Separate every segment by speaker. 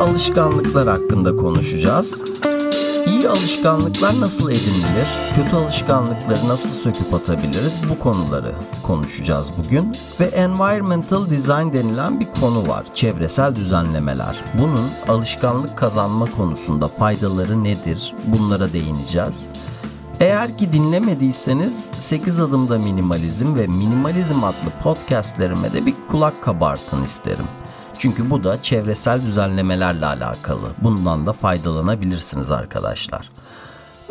Speaker 1: Alışkanlıklar hakkında konuşacağız. İyi alışkanlıklar nasıl edinilir? Kötü alışkanlıkları nasıl söküp atabiliriz? Bu konuları konuşacağız bugün. Ve environmental design denilen bir konu var. Çevresel düzenlemeler. Bunun alışkanlık kazanma konusunda faydaları nedir? Bunlara değineceğiz. Eğer ki dinlemediyseniz 8 adımda minimalizm ve minimalizm adlı podcastlerime de bir kulak kabartın isterim. Çünkü bu da çevresel düzenlemelerle alakalı. Bundan da faydalanabilirsiniz arkadaşlar.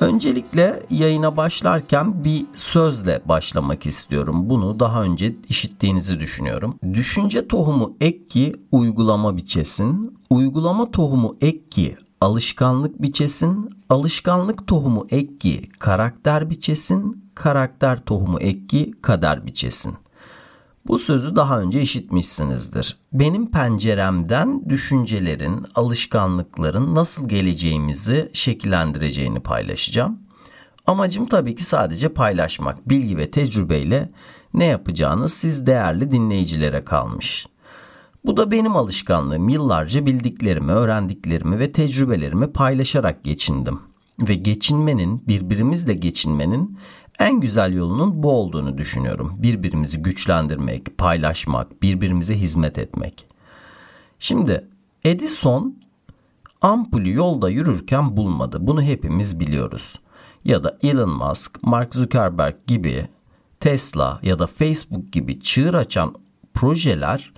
Speaker 1: Öncelikle yayına başlarken bir sözle başlamak istiyorum. Bunu daha önce işittiğinizi düşünüyorum. Düşünce tohumu ek ki uygulama biçesin. Uygulama tohumu ek ki alışkanlık biçesin. Alışkanlık tohumu ek ki karakter biçesin. Karakter tohumu ek ki kader biçesin. Bu sözü daha önce işitmişsinizdir. Benim penceremden düşüncelerin, alışkanlıkların nasıl geleceğimizi şekillendireceğini paylaşacağım. Amacım tabii ki sadece paylaşmak, bilgi ve tecrübeyle ne yapacağınız siz değerli dinleyicilere kalmış. Bu da benim alışkanlığım. Yıllarca bildiklerimi, öğrendiklerimi ve tecrübelerimi paylaşarak geçindim. Ve geçinmenin, birbirimizle geçinmenin en güzel yolunun bu olduğunu düşünüyorum. Birbirimizi güçlendirmek, paylaşmak, birbirimize hizmet etmek. Şimdi Edison ampulü yolda yürürken bulmadı. Bunu hepimiz biliyoruz. Ya da Elon Musk, Mark Zuckerberg gibi Tesla ya da Facebook gibi çığır açan projeler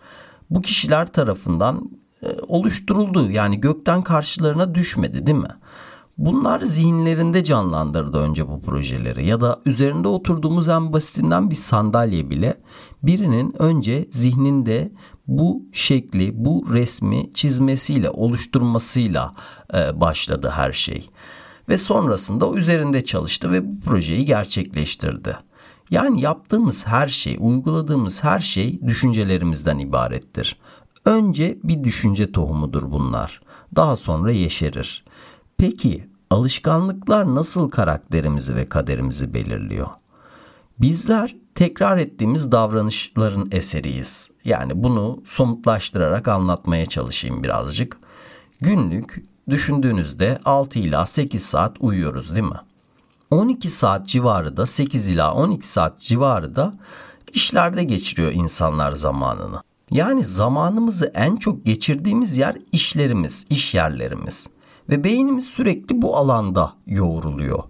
Speaker 1: bu kişiler tarafından e, oluşturuldu. Yani gökten karşılarına düşmedi değil mi? Bunlar zihinlerinde canlandırdı önce bu projeleri ya da üzerinde oturduğumuz en basitinden bir sandalye bile birinin önce zihninde bu şekli, bu resmi çizmesiyle, oluşturmasıyla e, başladı her şey. Ve sonrasında üzerinde çalıştı ve bu projeyi gerçekleştirdi. Yani yaptığımız her şey, uyguladığımız her şey düşüncelerimizden ibarettir. Önce bir düşünce tohumudur bunlar. Daha sonra yeşerir. Peki alışkanlıklar nasıl karakterimizi ve kaderimizi belirliyor? Bizler tekrar ettiğimiz davranışların eseriyiz. Yani bunu somutlaştırarak anlatmaya çalışayım birazcık. Günlük düşündüğünüzde 6 ila 8 saat uyuyoruz değil mi? 12 saat civarı da 8 ila 12 saat civarı da işlerde geçiriyor insanlar zamanını. Yani zamanımızı en çok geçirdiğimiz yer işlerimiz, iş yerlerimiz ve beynimiz sürekli bu alanda yoğruluyor.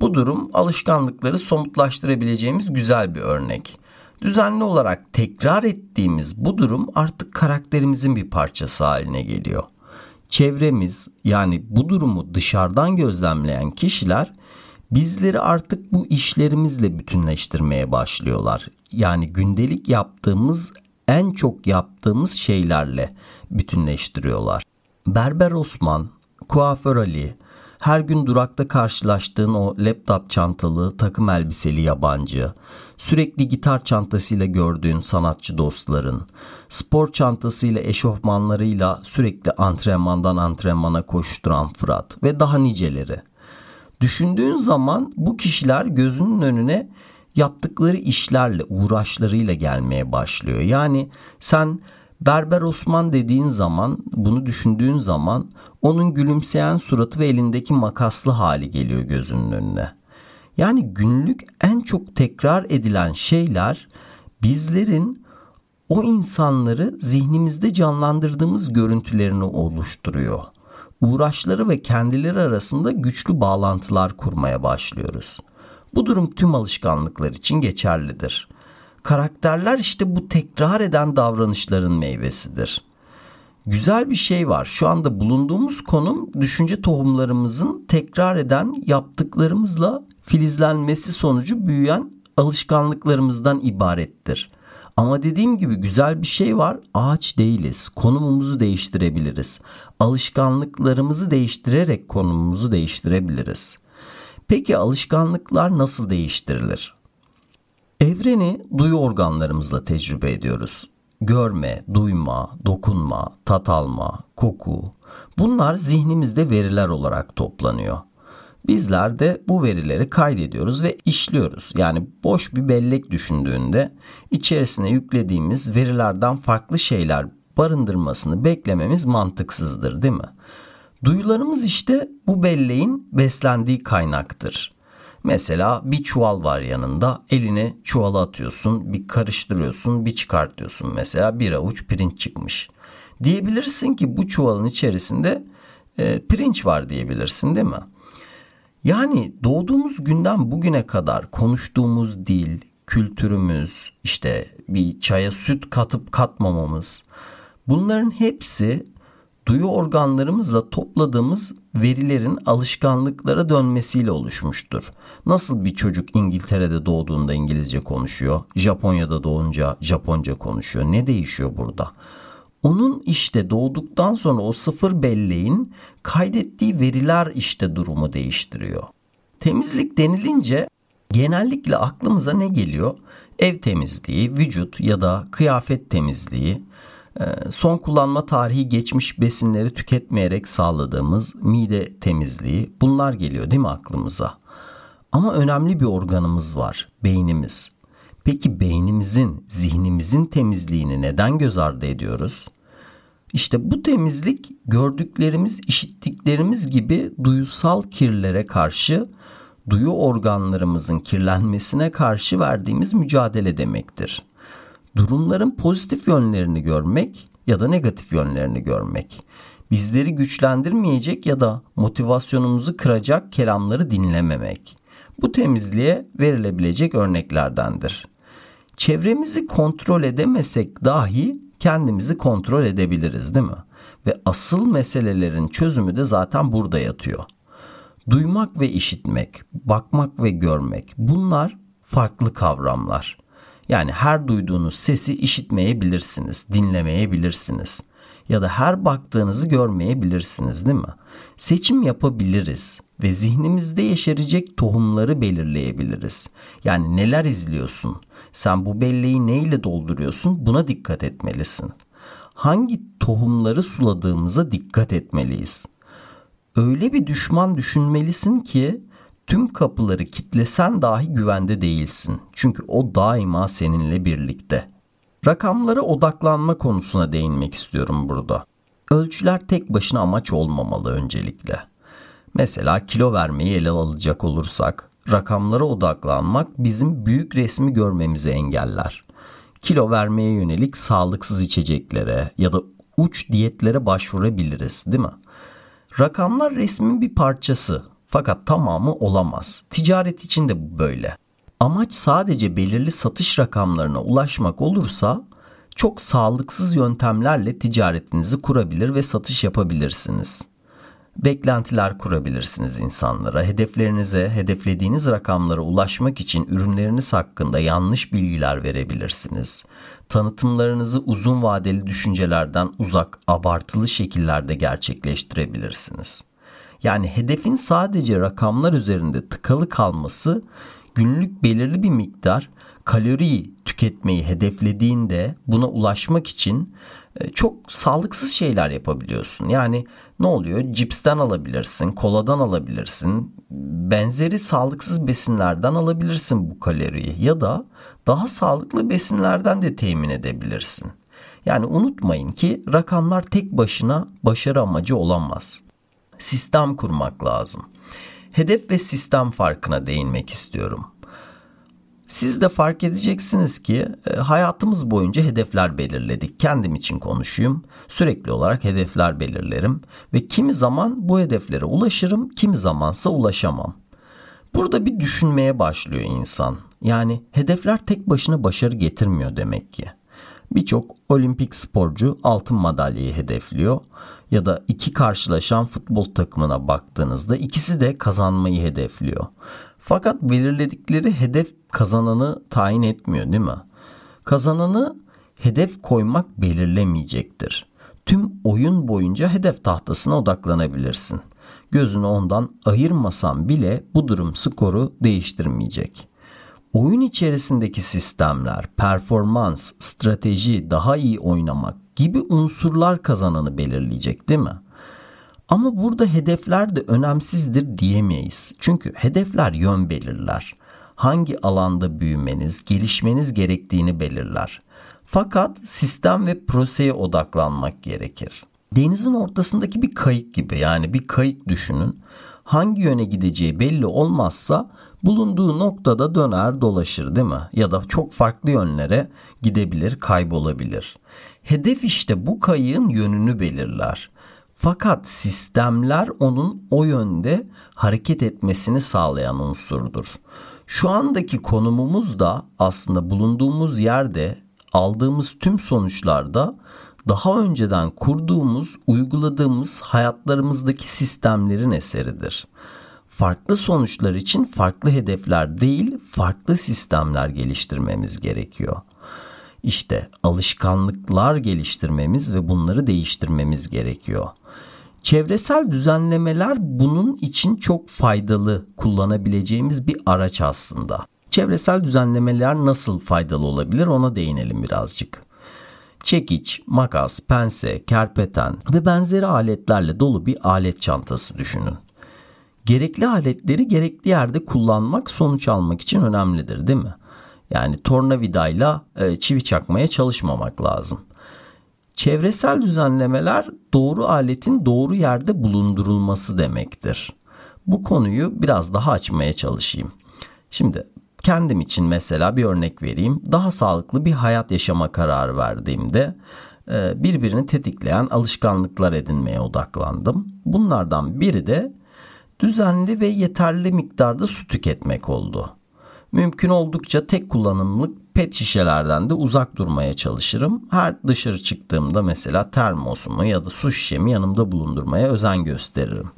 Speaker 1: Bu durum alışkanlıkları somutlaştırabileceğimiz güzel bir örnek. Düzenli olarak tekrar ettiğimiz bu durum artık karakterimizin bir parçası haline geliyor. Çevremiz yani bu durumu dışarıdan gözlemleyen kişiler bizleri artık bu işlerimizle bütünleştirmeye başlıyorlar. Yani gündelik yaptığımız en çok yaptığımız şeylerle bütünleştiriyorlar. Berber Osman, kuaför Ali, her gün durakta karşılaştığın o laptop çantalı, takım elbiseli yabancı, sürekli gitar çantasıyla gördüğün sanatçı dostların, spor çantasıyla eşofmanlarıyla sürekli antrenmandan antrenmana koşturan Fırat ve daha niceleri. Düşündüğün zaman bu kişiler gözünün önüne yaptıkları işlerle, uğraşlarıyla gelmeye başlıyor. Yani sen Berber Osman dediğin zaman, bunu düşündüğün zaman onun gülümseyen suratı ve elindeki makaslı hali geliyor gözünün önüne. Yani günlük en çok tekrar edilen şeyler bizlerin o insanları zihnimizde canlandırdığımız görüntülerini oluşturuyor. Uğraşları ve kendileri arasında güçlü bağlantılar kurmaya başlıyoruz. Bu durum tüm alışkanlıklar için geçerlidir. Karakterler işte bu tekrar eden davranışların meyvesidir. Güzel bir şey var. Şu anda bulunduğumuz konum düşünce tohumlarımızın tekrar eden yaptıklarımızla filizlenmesi sonucu büyüyen alışkanlıklarımızdan ibarettir. Ama dediğim gibi güzel bir şey var. Ağaç değiliz. Konumumuzu değiştirebiliriz. Alışkanlıklarımızı değiştirerek konumumuzu değiştirebiliriz. Peki alışkanlıklar nasıl değiştirilir? Evreni duyu organlarımızla tecrübe ediyoruz. Görme, duyma, dokunma, tat alma, koku bunlar zihnimizde veriler olarak toplanıyor. Bizler de bu verileri kaydediyoruz ve işliyoruz. Yani boş bir bellek düşündüğünde içerisine yüklediğimiz verilerden farklı şeyler barındırmasını beklememiz mantıksızdır değil mi? Duyularımız işte bu belleğin beslendiği kaynaktır. Mesela bir çuval var yanında. Eline çuvala atıyorsun, bir karıştırıyorsun, bir çıkartıyorsun. Mesela bir avuç pirinç çıkmış. Diyebilirsin ki bu çuvalın içerisinde e, pirinç var diyebilirsin değil mi? Yani doğduğumuz günden bugüne kadar konuştuğumuz dil, kültürümüz, işte bir çaya süt katıp katmamamız bunların hepsi duyu organlarımızla topladığımız verilerin alışkanlıklara dönmesiyle oluşmuştur. Nasıl bir çocuk İngiltere'de doğduğunda İngilizce konuşuyor, Japonya'da doğunca Japonca konuşuyor. Ne değişiyor burada? Onun işte doğduktan sonra o sıfır belleğin kaydettiği veriler işte durumu değiştiriyor. Temizlik denilince genellikle aklımıza ne geliyor? Ev temizliği, vücut ya da kıyafet temizliği, son kullanma tarihi geçmiş besinleri tüketmeyerek sağladığımız mide temizliği bunlar geliyor değil mi aklımıza? Ama önemli bir organımız var, beynimiz. Peki beynimizin, zihnimizin temizliğini neden göz ardı ediyoruz? İşte bu temizlik gördüklerimiz, işittiklerimiz gibi duyusal kirlere karşı, duyu organlarımızın kirlenmesine karşı verdiğimiz mücadele demektir durumların pozitif yönlerini görmek ya da negatif yönlerini görmek. Bizleri güçlendirmeyecek ya da motivasyonumuzu kıracak kelamları dinlememek. Bu temizliğe verilebilecek örneklerdendir. Çevremizi kontrol edemesek dahi kendimizi kontrol edebiliriz değil mi? Ve asıl meselelerin çözümü de zaten burada yatıyor. Duymak ve işitmek, bakmak ve görmek bunlar farklı kavramlar. Yani her duyduğunuz sesi işitmeyebilirsiniz, dinlemeyebilirsiniz ya da her baktığınızı görmeyebilirsiniz değil mi? Seçim yapabiliriz ve zihnimizde yeşerecek tohumları belirleyebiliriz. Yani neler izliyorsun? Sen bu belleği neyle dolduruyorsun? Buna dikkat etmelisin. Hangi tohumları suladığımıza dikkat etmeliyiz. Öyle bir düşman düşünmelisin ki tüm kapıları kitlesen dahi güvende değilsin. Çünkü o daima seninle birlikte. Rakamlara odaklanma konusuna değinmek istiyorum burada. Ölçüler tek başına amaç olmamalı öncelikle. Mesela kilo vermeyi ele alacak olursak, rakamlara odaklanmak bizim büyük resmi görmemizi engeller. Kilo vermeye yönelik sağlıksız içeceklere ya da uç diyetlere başvurabiliriz, değil mi? Rakamlar resmin bir parçası fakat tamamı olamaz. Ticaret için de bu böyle. Amaç sadece belirli satış rakamlarına ulaşmak olursa çok sağlıksız yöntemlerle ticaretinizi kurabilir ve satış yapabilirsiniz. Beklentiler kurabilirsiniz insanlara. Hedeflerinize, hedeflediğiniz rakamlara ulaşmak için ürünleriniz hakkında yanlış bilgiler verebilirsiniz. Tanıtımlarınızı uzun vadeli düşüncelerden uzak, abartılı şekillerde gerçekleştirebilirsiniz. Yani hedefin sadece rakamlar üzerinde tıkalı kalması günlük belirli bir miktar kaloriyi tüketmeyi hedeflediğinde buna ulaşmak için e, çok sağlıksız şeyler yapabiliyorsun. Yani ne oluyor? Cipsten alabilirsin, koladan alabilirsin, benzeri sağlıksız besinlerden alabilirsin bu kaloriyi ya da daha sağlıklı besinlerden de temin edebilirsin. Yani unutmayın ki rakamlar tek başına başarı amacı olamaz sistem kurmak lazım. Hedef ve sistem farkına değinmek istiyorum. Siz de fark edeceksiniz ki e, hayatımız boyunca hedefler belirledik. Kendim için konuşayım. Sürekli olarak hedefler belirlerim ve kimi zaman bu hedeflere ulaşırım, kimi zamansa ulaşamam. Burada bir düşünmeye başlıyor insan. Yani hedefler tek başına başarı getirmiyor demek ki. Birçok olimpik sporcu altın madalyayı hedefliyor ya da iki karşılaşan futbol takımına baktığınızda ikisi de kazanmayı hedefliyor. Fakat belirledikleri hedef kazananı tayin etmiyor değil mi? Kazananı hedef koymak belirlemeyecektir. Tüm oyun boyunca hedef tahtasına odaklanabilirsin. Gözünü ondan ayırmasan bile bu durum skoru değiştirmeyecek. Oyun içerisindeki sistemler, performans, strateji, daha iyi oynamak gibi unsurlar kazananı belirleyecek değil mi? Ama burada hedefler de önemsizdir diyemeyiz. Çünkü hedefler yön belirler. Hangi alanda büyümeniz, gelişmeniz gerektiğini belirler. Fakat sistem ve proseye odaklanmak gerekir. Denizin ortasındaki bir kayık gibi yani bir kayık düşünün. Hangi yöne gideceği belli olmazsa bulunduğu noktada döner dolaşır değil mi? Ya da çok farklı yönlere gidebilir, kaybolabilir. Hedef işte bu kayığın yönünü belirler. Fakat sistemler onun o yönde hareket etmesini sağlayan unsurdur. Şu andaki konumumuz da aslında bulunduğumuz yerde aldığımız tüm sonuçlarda daha önceden kurduğumuz, uyguladığımız hayatlarımızdaki sistemlerin eseridir. Farklı sonuçlar için farklı hedefler değil, farklı sistemler geliştirmemiz gerekiyor. İşte alışkanlıklar geliştirmemiz ve bunları değiştirmemiz gerekiyor. Çevresel düzenlemeler bunun için çok faydalı kullanabileceğimiz bir araç aslında. Çevresel düzenlemeler nasıl faydalı olabilir ona değinelim birazcık. Çekiç, makas, pense, kerpeten ve benzeri aletlerle dolu bir alet çantası düşünün. Gerekli aletleri gerekli yerde kullanmak sonuç almak için önemlidir değil mi? Yani tornavidayla e, çivi çakmaya çalışmamak lazım. Çevresel düzenlemeler doğru aletin doğru yerde bulundurulması demektir. Bu konuyu biraz daha açmaya çalışayım. Şimdi kendim için mesela bir örnek vereyim. Daha sağlıklı bir hayat yaşama kararı verdiğimde e, birbirini tetikleyen alışkanlıklar edinmeye odaklandım. Bunlardan biri de düzenli ve yeterli miktarda su tüketmek oldu. Mümkün oldukça tek kullanımlık pet şişelerden de uzak durmaya çalışırım. Her dışarı çıktığımda mesela termosumu ya da su şişemi yanımda bulundurmaya özen gösteririm.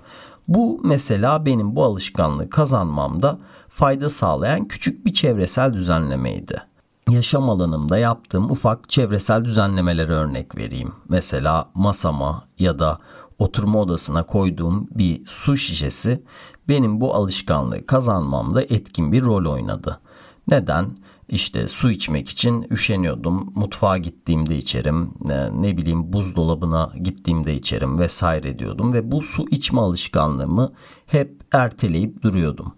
Speaker 1: Bu mesela benim bu alışkanlığı kazanmamda fayda sağlayan küçük bir çevresel düzenlemeydi. Yaşam alanımda yaptığım ufak çevresel düzenlemelere örnek vereyim. Mesela masama ya da oturma odasına koyduğum bir su şişesi benim bu alışkanlığı kazanmamda etkin bir rol oynadı. Neden? İşte su içmek için üşeniyordum. Mutfağa gittiğimde içerim. Ne bileyim buzdolabına gittiğimde içerim vesaire diyordum ve bu su içme alışkanlığımı hep erteleyip duruyordum.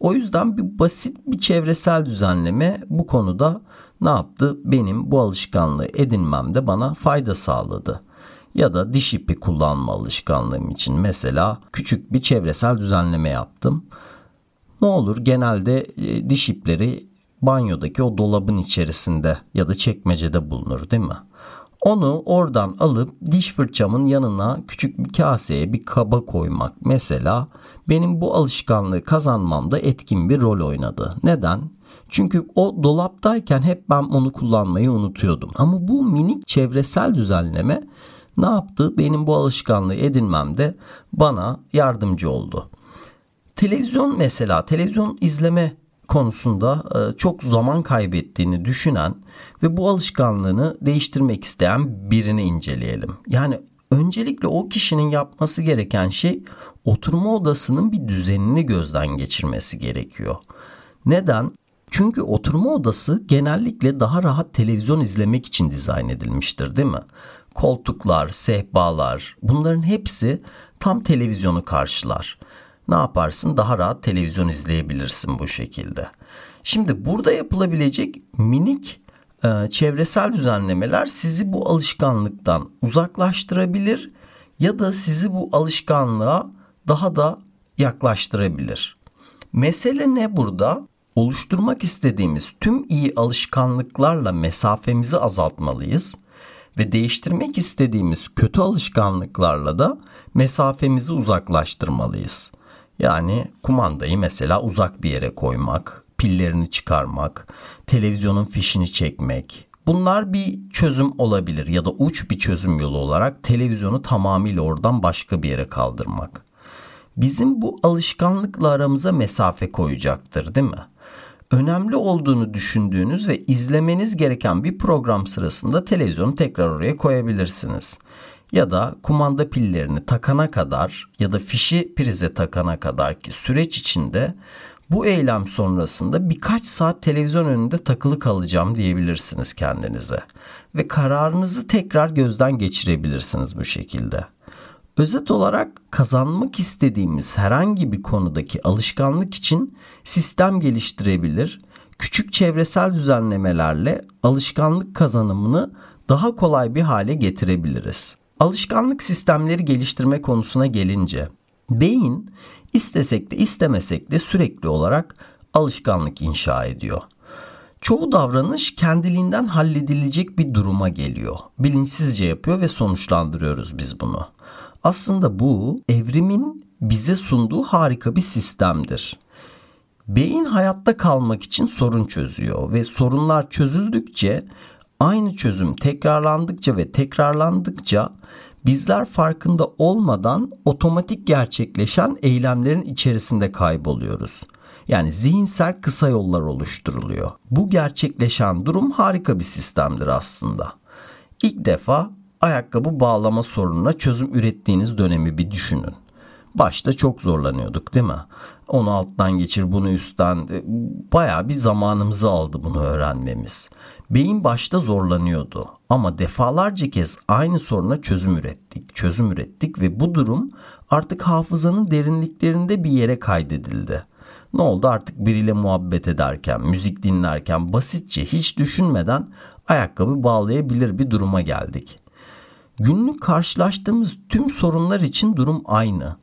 Speaker 1: O yüzden bir basit bir çevresel düzenleme bu konuda ne yaptı? Benim bu alışkanlığı edinmemde bana fayda sağladı. Ya da diş ipi kullanma alışkanlığım için mesela küçük bir çevresel düzenleme yaptım. Ne olur genelde e, diş ipleri banyodaki o dolabın içerisinde ya da çekmecede bulunur değil mi? Onu oradan alıp diş fırçamın yanına küçük bir kaseye bir kaba koymak mesela benim bu alışkanlığı kazanmamda etkin bir rol oynadı. Neden? Çünkü o dolaptayken hep ben onu kullanmayı unutuyordum. Ama bu minik çevresel düzenleme ne yaptı? Benim bu alışkanlığı edinmemde bana yardımcı oldu. Televizyon mesela televizyon izleme konusunda e, çok zaman kaybettiğini düşünen ve bu alışkanlığını değiştirmek isteyen birini inceleyelim. Yani öncelikle o kişinin yapması gereken şey oturma odasının bir düzenini gözden geçirmesi gerekiyor. Neden? Çünkü oturma odası genellikle daha rahat televizyon izlemek için dizayn edilmiştir değil mi? Koltuklar, sehpalar bunların hepsi tam televizyonu karşılar ne yaparsın? Daha rahat televizyon izleyebilirsin bu şekilde. Şimdi burada yapılabilecek minik e, çevresel düzenlemeler sizi bu alışkanlıktan uzaklaştırabilir ya da sizi bu alışkanlığa daha da yaklaştırabilir. Mesele ne burada? Oluşturmak istediğimiz tüm iyi alışkanlıklarla mesafemizi azaltmalıyız ve değiştirmek istediğimiz kötü alışkanlıklarla da mesafemizi uzaklaştırmalıyız. Yani kumandayı mesela uzak bir yere koymak, pillerini çıkarmak, televizyonun fişini çekmek. Bunlar bir çözüm olabilir ya da uç bir çözüm yolu olarak televizyonu tamamıyla oradan başka bir yere kaldırmak. Bizim bu alışkanlıkla aramıza mesafe koyacaktır değil mi? önemli olduğunu düşündüğünüz ve izlemeniz gereken bir program sırasında televizyonu tekrar oraya koyabilirsiniz. Ya da kumanda pillerini takana kadar ya da fişi prize takana kadar ki süreç içinde bu eylem sonrasında birkaç saat televizyon önünde takılı kalacağım diyebilirsiniz kendinize ve kararınızı tekrar gözden geçirebilirsiniz bu şekilde. Özet olarak kazanmak istediğimiz herhangi bir konudaki alışkanlık için sistem geliştirebilir, küçük çevresel düzenlemelerle alışkanlık kazanımını daha kolay bir hale getirebiliriz. Alışkanlık sistemleri geliştirme konusuna gelince, beyin istesek de istemesek de sürekli olarak alışkanlık inşa ediyor. Çoğu davranış kendiliğinden halledilecek bir duruma geliyor. Bilinçsizce yapıyor ve sonuçlandırıyoruz biz bunu. Aslında bu evrimin bize sunduğu harika bir sistemdir. Beyin hayatta kalmak için sorun çözüyor ve sorunlar çözüldükçe aynı çözüm tekrarlandıkça ve tekrarlandıkça bizler farkında olmadan otomatik gerçekleşen eylemlerin içerisinde kayboluyoruz. Yani zihinsel kısa yollar oluşturuluyor. Bu gerçekleşen durum harika bir sistemdir aslında. İlk defa ayakkabı bağlama sorununa çözüm ürettiğiniz dönemi bir düşünün. Başta çok zorlanıyorduk değil mi? Onu alttan geçir bunu üstten. E, Baya bir zamanımızı aldı bunu öğrenmemiz. Beyin başta zorlanıyordu ama defalarca kez aynı soruna çözüm ürettik, çözüm ürettik ve bu durum artık hafızanın derinliklerinde bir yere kaydedildi. Ne oldu artık biriyle muhabbet ederken, müzik dinlerken basitçe hiç düşünmeden ayakkabı bağlayabilir bir duruma geldik. Günlük karşılaştığımız tüm sorunlar için durum aynı.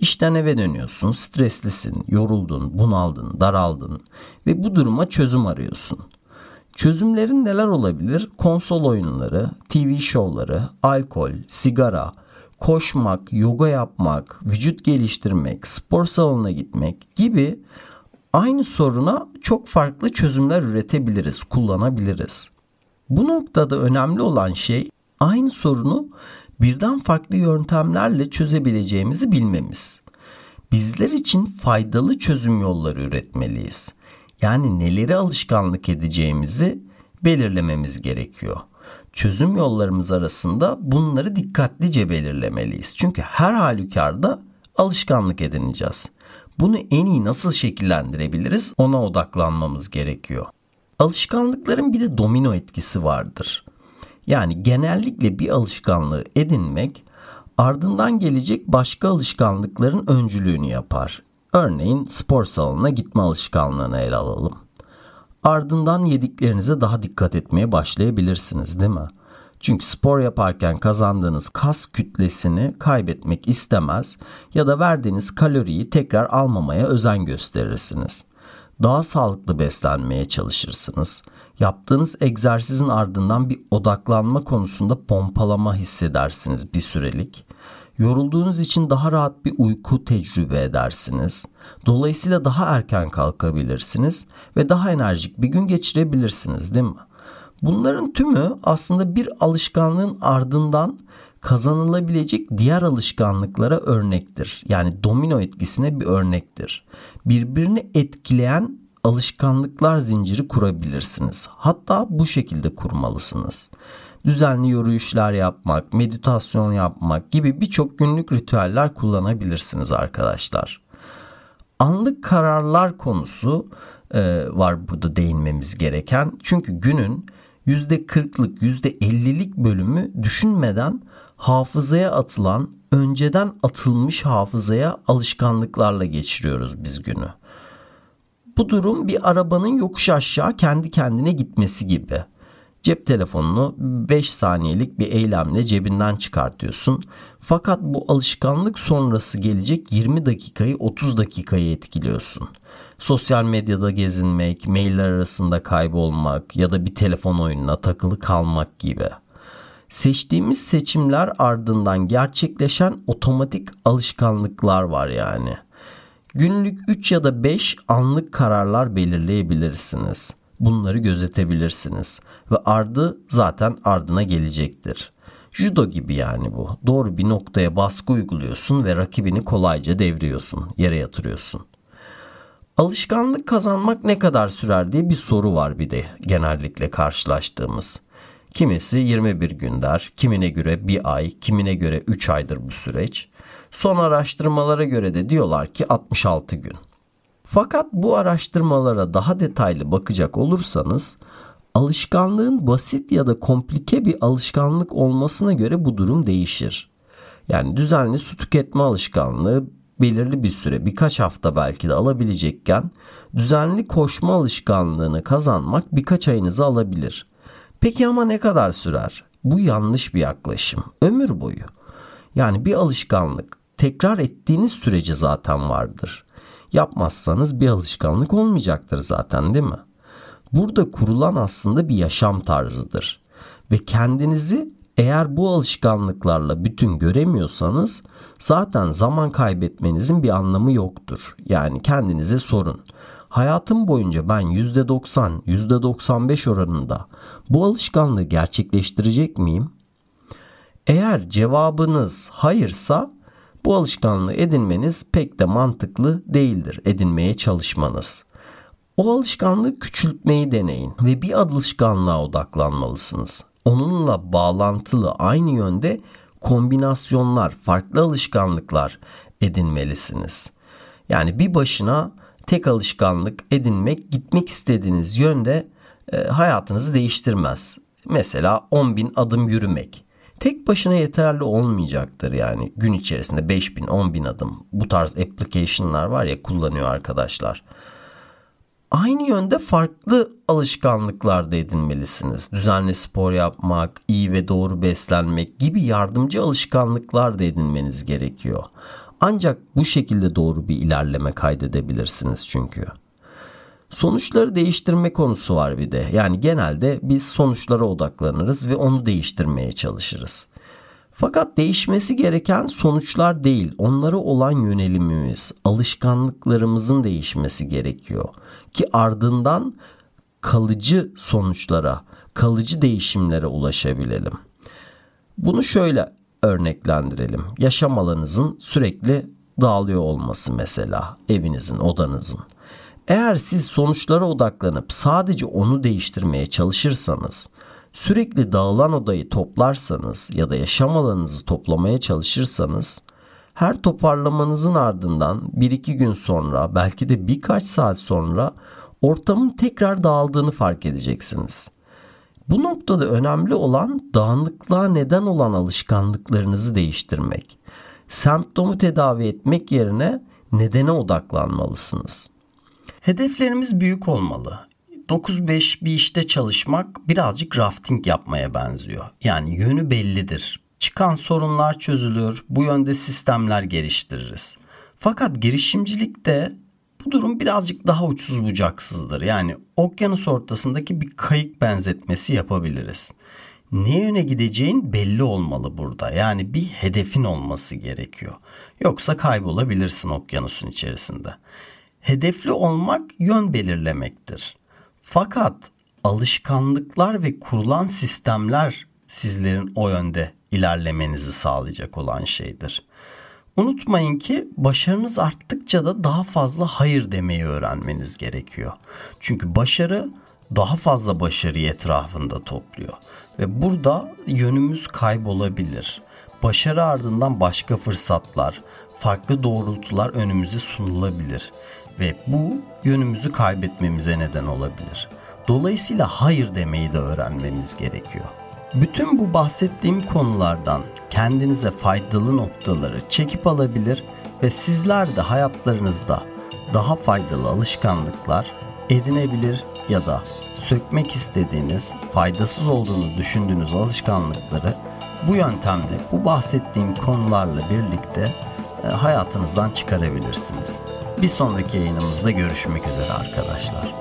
Speaker 1: İşten eve dönüyorsun, streslisin, yoruldun, bunaldın, daraldın ve bu duruma çözüm arıyorsun. Çözümlerin neler olabilir? Konsol oyunları, TV şovları, alkol, sigara, koşmak, yoga yapmak, vücut geliştirmek, spor salonuna gitmek gibi aynı soruna çok farklı çözümler üretebiliriz, kullanabiliriz. Bu noktada önemli olan şey aynı sorunu birden farklı yöntemlerle çözebileceğimizi bilmemiz. Bizler için faydalı çözüm yolları üretmeliyiz. Yani neleri alışkanlık edeceğimizi belirlememiz gerekiyor. Çözüm yollarımız arasında bunları dikkatlice belirlemeliyiz. Çünkü her halükarda alışkanlık edineceğiz. Bunu en iyi nasıl şekillendirebiliriz ona odaklanmamız gerekiyor. Alışkanlıkların bir de domino etkisi vardır. Yani genellikle bir alışkanlığı edinmek ardından gelecek başka alışkanlıkların öncülüğünü yapar. Örneğin spor salonuna gitme alışkanlığını ele alalım. Ardından yediklerinize daha dikkat etmeye başlayabilirsiniz değil mi? Çünkü spor yaparken kazandığınız kas kütlesini kaybetmek istemez ya da verdiğiniz kaloriyi tekrar almamaya özen gösterirsiniz. Daha sağlıklı beslenmeye çalışırsınız. Yaptığınız egzersizin ardından bir odaklanma konusunda pompalama hissedersiniz bir sürelik. Yorulduğunuz için daha rahat bir uyku tecrübe edersiniz. Dolayısıyla daha erken kalkabilirsiniz ve daha enerjik bir gün geçirebilirsiniz değil mi? Bunların tümü aslında bir alışkanlığın ardından kazanılabilecek diğer alışkanlıklara örnektir. Yani domino etkisine bir örnektir. Birbirini etkileyen alışkanlıklar zinciri kurabilirsiniz. Hatta bu şekilde kurmalısınız. Düzenli yürüyüşler yapmak, meditasyon yapmak gibi birçok günlük ritüeller kullanabilirsiniz arkadaşlar. Anlık kararlar konusu e, var burada değinmemiz gereken. Çünkü günün %40'lık, %50'lik bölümü düşünmeden hafızaya atılan, önceden atılmış hafızaya alışkanlıklarla geçiriyoruz biz günü. Bu durum bir arabanın yokuş aşağı kendi kendine gitmesi gibi. Cep telefonunu 5 saniyelik bir eylemle cebinden çıkartıyorsun. Fakat bu alışkanlık sonrası gelecek 20 dakikayı 30 dakikayı etkiliyorsun. Sosyal medyada gezinmek, mailler arasında kaybolmak ya da bir telefon oyununa takılı kalmak gibi. Seçtiğimiz seçimler ardından gerçekleşen otomatik alışkanlıklar var yani. Günlük 3 ya da 5 anlık kararlar belirleyebilirsiniz. Bunları gözetebilirsiniz ve ardı zaten ardına gelecektir. Judo gibi yani bu. Doğru bir noktaya baskı uyguluyorsun ve rakibini kolayca devriyorsun, yere yatırıyorsun. Alışkanlık kazanmak ne kadar sürer diye bir soru var bir de genellikle karşılaştığımız. Kimisi 21 gün der, kimine göre bir ay, kimine göre 3 aydır bu süreç. Son araştırmalara göre de diyorlar ki 66 gün. Fakat bu araştırmalara daha detaylı bakacak olursanız alışkanlığın basit ya da komplike bir alışkanlık olmasına göre bu durum değişir. Yani düzenli su tüketme alışkanlığı belirli bir süre birkaç hafta belki de alabilecekken düzenli koşma alışkanlığını kazanmak birkaç ayınızı alabilir. Peki ama ne kadar sürer? Bu yanlış bir yaklaşım. Ömür boyu. Yani bir alışkanlık tekrar ettiğiniz sürece zaten vardır. Yapmazsanız bir alışkanlık olmayacaktır zaten değil mi? Burada kurulan aslında bir yaşam tarzıdır. Ve kendinizi eğer bu alışkanlıklarla bütün göremiyorsanız zaten zaman kaybetmenizin bir anlamı yoktur. Yani kendinize sorun. Hayatım boyunca ben %90, %95 oranında bu alışkanlığı gerçekleştirecek miyim? Eğer cevabınız hayırsa bu alışkanlığı edinmeniz pek de mantıklı değildir edinmeye çalışmanız. O alışkanlığı küçültmeyi deneyin ve bir alışkanlığa odaklanmalısınız. Onunla bağlantılı aynı yönde kombinasyonlar, farklı alışkanlıklar edinmelisiniz. Yani bir başına tek alışkanlık edinmek gitmek istediğiniz yönde e, hayatınızı değiştirmez. Mesela 10 bin adım yürümek. Tek başına yeterli olmayacaktır yani gün içerisinde 5 bin 10 bin adım bu tarz application'lar var ya kullanıyor arkadaşlar. Aynı yönde farklı alışkanlıklar da edinmelisiniz. Düzenli spor yapmak, iyi ve doğru beslenmek gibi yardımcı alışkanlıklar da edinmeniz gerekiyor. Ancak bu şekilde doğru bir ilerleme kaydedebilirsiniz çünkü. Sonuçları değiştirme konusu var bir de. Yani genelde biz sonuçlara odaklanırız ve onu değiştirmeye çalışırız. Fakat değişmesi gereken sonuçlar değil, onlara olan yönelimimiz, alışkanlıklarımızın değişmesi gerekiyor ki ardından kalıcı sonuçlara, kalıcı değişimlere ulaşabilelim. Bunu şöyle örneklendirelim. Yaşam alanınızın sürekli dağılıyor olması mesela evinizin, odanızın. Eğer siz sonuçlara odaklanıp sadece onu değiştirmeye çalışırsanız, sürekli dağılan odayı toplarsanız ya da yaşam alanınızı toplamaya çalışırsanız, her toparlamanızın ardından bir iki gün sonra belki de birkaç saat sonra ortamın tekrar dağıldığını fark edeceksiniz. Bu noktada önemli olan dağınıklığa neden olan alışkanlıklarınızı değiştirmek. Semptomu tedavi etmek yerine nedene odaklanmalısınız. Hedeflerimiz büyük olmalı. 9-5 bir işte çalışmak birazcık rafting yapmaya benziyor. Yani yönü bellidir. Çıkan sorunlar çözülür, bu yönde sistemler geliştiririz. Fakat girişimcilikte bu durum birazcık daha uçsuz bucaksızdır. Yani okyanus ortasındaki bir kayık benzetmesi yapabiliriz. Ne yöne gideceğin belli olmalı burada. Yani bir hedefin olması gerekiyor. Yoksa kaybolabilirsin okyanusun içerisinde. Hedefli olmak yön belirlemektir. Fakat alışkanlıklar ve kurulan sistemler sizlerin o yönde ilerlemenizi sağlayacak olan şeydir. Unutmayın ki başarınız arttıkça da daha fazla hayır demeyi öğrenmeniz gerekiyor. Çünkü başarı daha fazla başarıyı etrafında topluyor ve burada yönümüz kaybolabilir. Başarı ardından başka fırsatlar, farklı doğrultular önümüze sunulabilir ve bu yönümüzü kaybetmemize neden olabilir. Dolayısıyla hayır demeyi de öğrenmemiz gerekiyor. Bütün bu bahsettiğim konulardan kendinize faydalı noktaları çekip alabilir ve sizler de hayatlarınızda daha faydalı alışkanlıklar edinebilir ya da sökmek istediğiniz, faydasız olduğunu düşündüğünüz alışkanlıkları bu yöntemle, bu bahsettiğim konularla birlikte hayatınızdan çıkarabilirsiniz. Bir sonraki yayınımızda görüşmek üzere arkadaşlar.